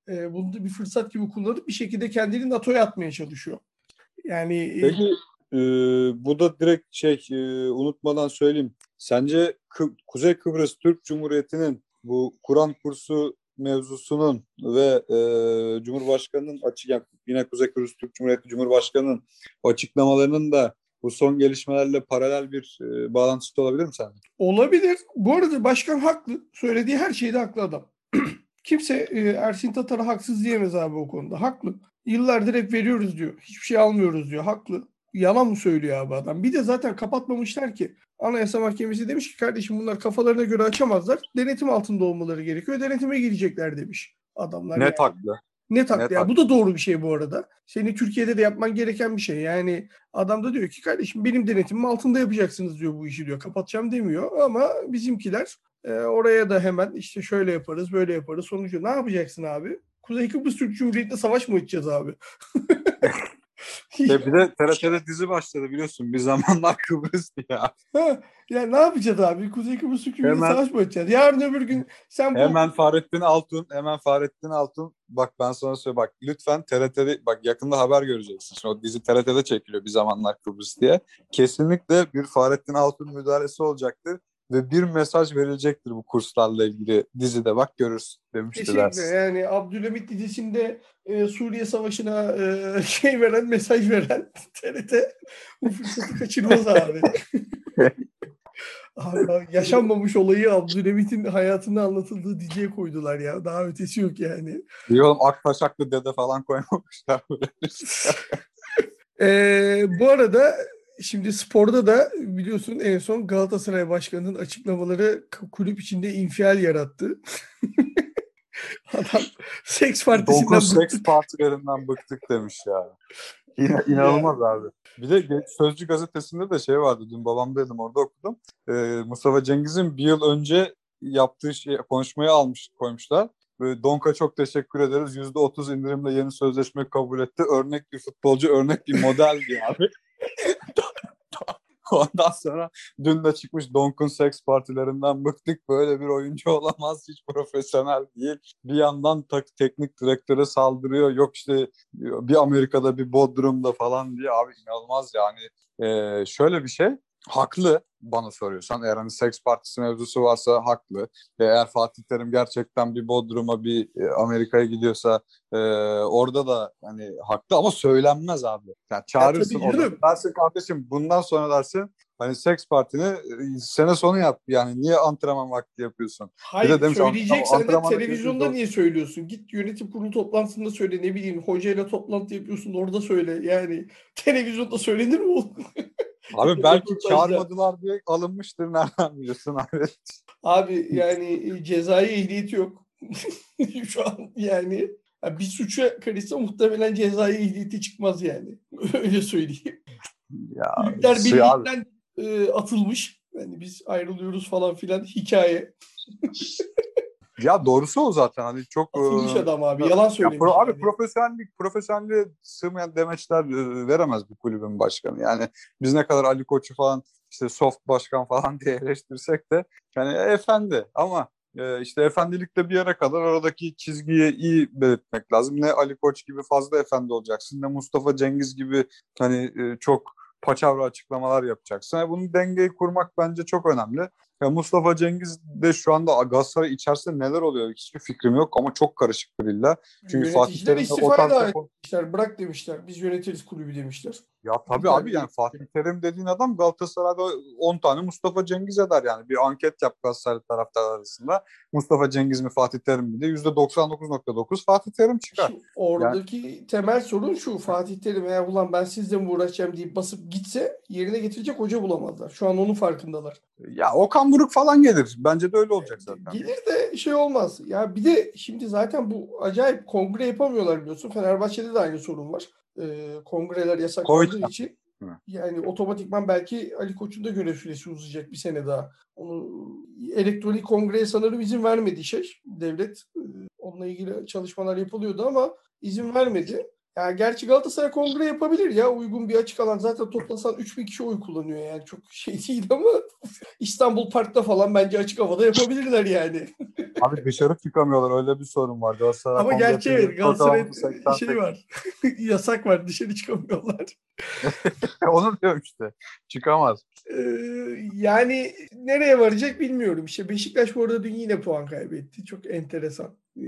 Ee, bunu da bir fırsat gibi kullanıp bir şekilde kendini NATO'ya atmaya çalışıyor. Yani e, Peki e, bu da direkt şey e, unutmadan söyleyeyim. Sence Kı- Kuzey Kıbrıs Türk Cumhuriyeti'nin bu Kur'an kursu mevzusunun ve e, Cumhurbaşkanı'nın açık yine Kuzey Kıbrıs Türk Cumhuriyeti Cumhurbaşkanı'nın açıklamalarının da bu son gelişmelerle paralel bir e, bağlantısı olabilir mi sence? Olabilir. Bu arada başkan haklı. Söylediği her şeyde haklı adam. (clears throat) Kimse e, Ersin Tatar'a haksız diyemez abi o konuda. Haklı. Yıllardır hep veriyoruz diyor. Hiçbir şey almıyoruz diyor. Haklı. Yalan mı söylüyor abi adam? Bir de zaten kapatmamışlar ki. Anayasa Mahkemesi demiş ki kardeşim bunlar kafalarına göre açamazlar. Denetim altında olmaları gerekiyor. Denetime girecekler demiş adamlar. Net yani. haklı. Net haklı. Net Ya bu da doğru bir şey bu arada. Senin Türkiye'de de yapman gereken bir şey. Yani adam da diyor ki kardeşim benim denetimim altında yapacaksınız diyor bu işi diyor. Kapatacağım demiyor ama bizimkiler e, oraya da hemen işte şöyle yaparız böyle yaparız. Sonucu ne yapacaksın abi? Kuzey Kıbrıs Türk Cumhuriyeti'ne savaş mı açacağız abi? (laughs) E bir de (laughs) TRT'de dizi başladı biliyorsun. Bir zamanlar (laughs) Kıbrıs diye. Ha, ya ne yapacağız abi? Kuzey Kıbrıs Hemen- savaş mı açacağız? Yarın öbür gün sen bu Hemen Fahrettin Altun, hemen Fahrettin Altun. Bak ben sana söyleyeyim bak lütfen TRT'de bak yakında haber göreceksin. Şimdi o dizi TRT'de çekiliyor bir zamanlar Kıbrıs diye. Kesinlikle bir Fahrettin Altun müdahalesi olacaktır ve bir mesaj verilecektir bu kurslarla ilgili dizide bak görürsün demiştiler. Kesinlikle yani Abdülhamit dizisinde e, Suriye Savaşı'na e, (laughs) şey veren, mesaj veren (laughs) TRT bu fırsatı kaçırmaz abi. (laughs) abi. Yaşanmamış olayı Abdülhamit'in hayatında anlatıldığı diziye koydular ya. Daha ötesi yok yani. Diyorum Aktaşaklı dede falan koymamışlar böyle. E, bu arada şimdi sporda da biliyorsun en son Galatasaray Başkanı'nın açıklamaları kulüp içinde infial yarattı. (laughs) Adam seks partisinden Dokuz bıktı. seks partilerinden bıktık demiş ya. Yine inanılmaz abi. Bir de Sözcü gazetesinde de şey vardı. Dün babamdaydım orada okudum. Ee, Mustafa Cengiz'in bir yıl önce yaptığı şey, konuşmayı almış koymuşlar. Böyle Donka çok teşekkür ederiz. Yüzde otuz indirimle yeni sözleşme kabul etti. Örnek bir futbolcu, örnek bir model diye abi. (laughs) Ondan sonra dün de çıkmış Donk'un seks partilerinden bıktık. Böyle bir oyuncu olamaz. Hiç profesyonel değil. Bir yandan tak, teknik direktöre saldırıyor. Yok işte bir Amerika'da bir Bodrum'da falan diye. Abi inanılmaz yani. Ee, şöyle bir şey. Haklı bana soruyorsan. Eğer hani seks partisi mevzusu varsa haklı. Ve eğer Fatih Terim gerçekten bir Bodrum'a bir e, Amerika'ya gidiyorsa e, orada da hani haklı ama söylenmez abi. Yani çağırırsın tabii orada. Dersin kardeşim bundan sonra dersin hani seks partini e, sene sonu yap. Yani niye antrenman vakti yapıyorsun? Hayır demiş, söyleyeceksen de televizyonda niye söylüyorsun? Git yönetim kurulu toplantısında söyle ne bileyim hocayla toplantı yapıyorsun orada söyle. Yani (laughs) televizyonda söylenir mi oğlum? (laughs) Abi belki çağırmadılar diye alınmıştır nereden biliyorsun abi? Abi yani cezai ehliyeti yok. (laughs) Şu an yani ya bir suça karışsa muhtemelen cezai ehliyeti çıkmaz yani. (laughs) Öyle söyleyeyim. Ya, Büyükler Birliği'nden e, atılmış. Yani biz ayrılıyoruz falan filan hikaye. (laughs) ya doğrusu o zaten hani çok Atılmış e, adam abi. Yalan Ya söylemiş. pro- abi yani. profesyonellik, profesyonelliğe sığmayan demeçler e, veremez bu kulübün başkanı. Yani biz ne kadar Ali Koç'u falan işte soft başkan falan diye eleştirsek de yani efendi ama e, işte efendilikte bir yere kadar aradaki çizgiyi iyi belirtmek lazım. Ne Ali Koç gibi fazla efendi olacaksın ne Mustafa Cengiz gibi hani e, çok paçavra açıklamalar yapacaksın. Yani bunun dengeyi kurmak bence çok önemli. Ya Mustafa Cengiz de şu anda Galatasaray içerisinde neler oluyor hiçbir fikrim yok ama çok karışık bir illa. Çünkü Fatih Yöneticiler Terim de o tarz. Bırak demişler. Biz yönetiriz kulübü demişler. Ya tabii abi yani Fatih Terim dediğin adam Galatasaray'da 10 tane Mustafa Cengiz eder yani. Bir anket yap Galatasaray taraftarlar arasında. Mustafa Cengiz mi Fatih Terim mi diye %99.9 Fatih Terim çıkar. Şimdi oradaki temel sorun şu. Fatih Terim eğer ulan ben sizle mi uğraşacağım deyip basıp gitse yerine getirecek hoca bulamazlar. Şu an onun farkındalar. Ya Okan Buruk falan gelir. Bence de öyle olacak zaten. Gelir de şey olmaz. Ya bir de şimdi zaten bu acayip kongre yapamıyorlar biliyorsun. Fenerbahçe'de de aynı sorun var. Ee, kongreler yasaklandığı Koyacağım. için. Yani otomatikman belki Ali Koç'un da görev süresi uzayacak bir sene daha. Onu elektronik kongreye sanırım izin vermedi şey devlet. Ee, Onunla ilgili çalışmalar yapılıyordu ama izin vermedi. Yani gerçi Galatasaray kongre yapabilir ya uygun bir açık alan. Zaten toplasan 3000 kişi oy kullanıyor yani çok şey değil ama (laughs) İstanbul Park'ta falan bence açık havada yapabilirler yani. (laughs) Abi dışarı çıkamıyorlar öyle bir sorun var. Galatasaray Ama gerçi evet 88. şey var. (laughs) Yasak var dışarı çıkamıyorlar. Onu diyorum işte. Çıkamaz. Ee, yani nereye varacak bilmiyorum. İşte Beşiktaş bu arada dün yine puan kaybetti. Çok enteresan. Ee,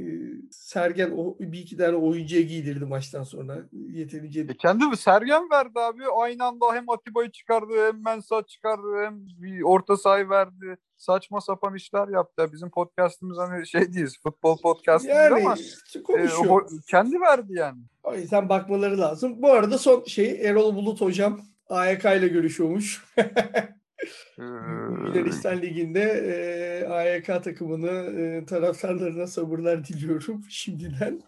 Sergen o bir iki tane oyuncuya giydirdi maçtan sonra. Yeterince E kendi mi? Sergen verdi abi. Aynı anda hem Atiba'yı çıkardı hem Mensah çıkardı hem bir orta sahayı verdi. Saçma sapan işler yaptı. Ya Bizim podcastımız hani şey değil, futbol podcast değil yani ama işte e, o- kendi verdi yani. O yüzden bakmaları lazım. Bu arada son şey Erol Bulut hocam AYK ile görüşüyormuş. Yunanistan Ligi'nde e, AYK takımını e, taraftarlarına sabırlar diliyorum (laughs) şimdiden.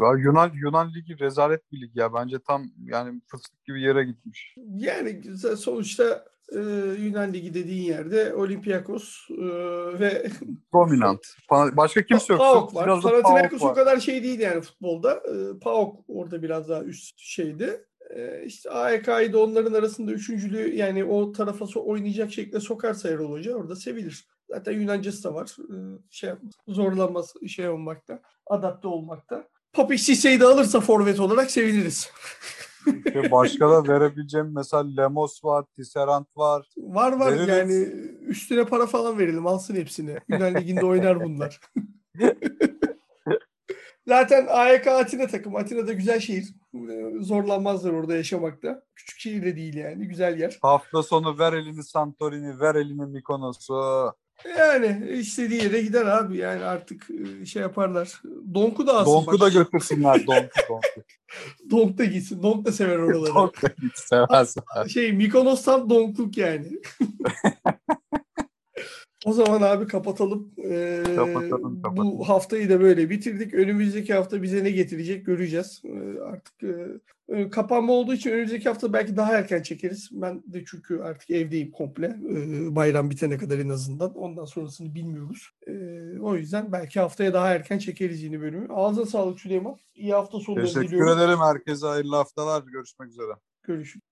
ya Yunan Yunan ligi rezalet bir lig ya. Bence tam yani fıstık gibi yere gitmiş. Yani sonuçta e, Yunan Ligi dediğin yerde Olympiakos e, ve (laughs) Dominant. Başka kimse yok. PAOK var. Panathinaikos o kadar şey değil yani futbolda. E, PAOK orada biraz daha üst şeydi. E, işte AEK'yı da onların arasında üçüncülüğü yani o tarafa so- oynayacak şekilde sokarsa Erol Hoca orada sevilir. Zaten Yunancası da var. E, şey zorlanmaz şey olmakta, adapte olmakta. Papi Sisse'yi de alırsa forvet olarak seviniriz. Başka da (laughs) verebileceğim mesela Lemos var, Tisserand var. Var var Veririz. yani üstüne para falan verelim alsın hepsini. Yunan Ligi'nde oynar bunlar. (laughs) Zaten AYK Atina takım. Atina da güzel şehir. Ee, Zorlanmazlar orada yaşamakta. Küçük şehir de değil yani. Güzel yer. Hafta sonu ver elini Santorini, ver elini Mikonos'u. Yani istediği yere gider abi. Yani artık e, şey yaparlar. Donk'u da alsın. Donku bak. da götürsünler. (laughs) Donku, Donku. Donk da gitsin. Donk da sever (laughs) oraları. Donku da git seversen. şey Mikonos tam donkluk yani. (laughs) o zaman abi kapatalım. Ee, Kapatalım, kapatalım. Bu haftayı da böyle bitirdik. Önümüzdeki hafta bize ne getirecek göreceğiz. Ee, artık e, e, kapanma olduğu için önümüzdeki hafta belki daha erken çekeriz. Ben de çünkü artık evdeyim komple. Ee, bayram bitene kadar en azından. Ondan sonrasını bilmiyoruz. Ee, o yüzden belki haftaya daha erken çekeriz yeni bölümü. Ağzına sağlık Süleyman. İyi hafta sonları Teşekkür diliyorum. ederim. Herkese hayırlı haftalar. Görüşmek üzere. Görüşürüz.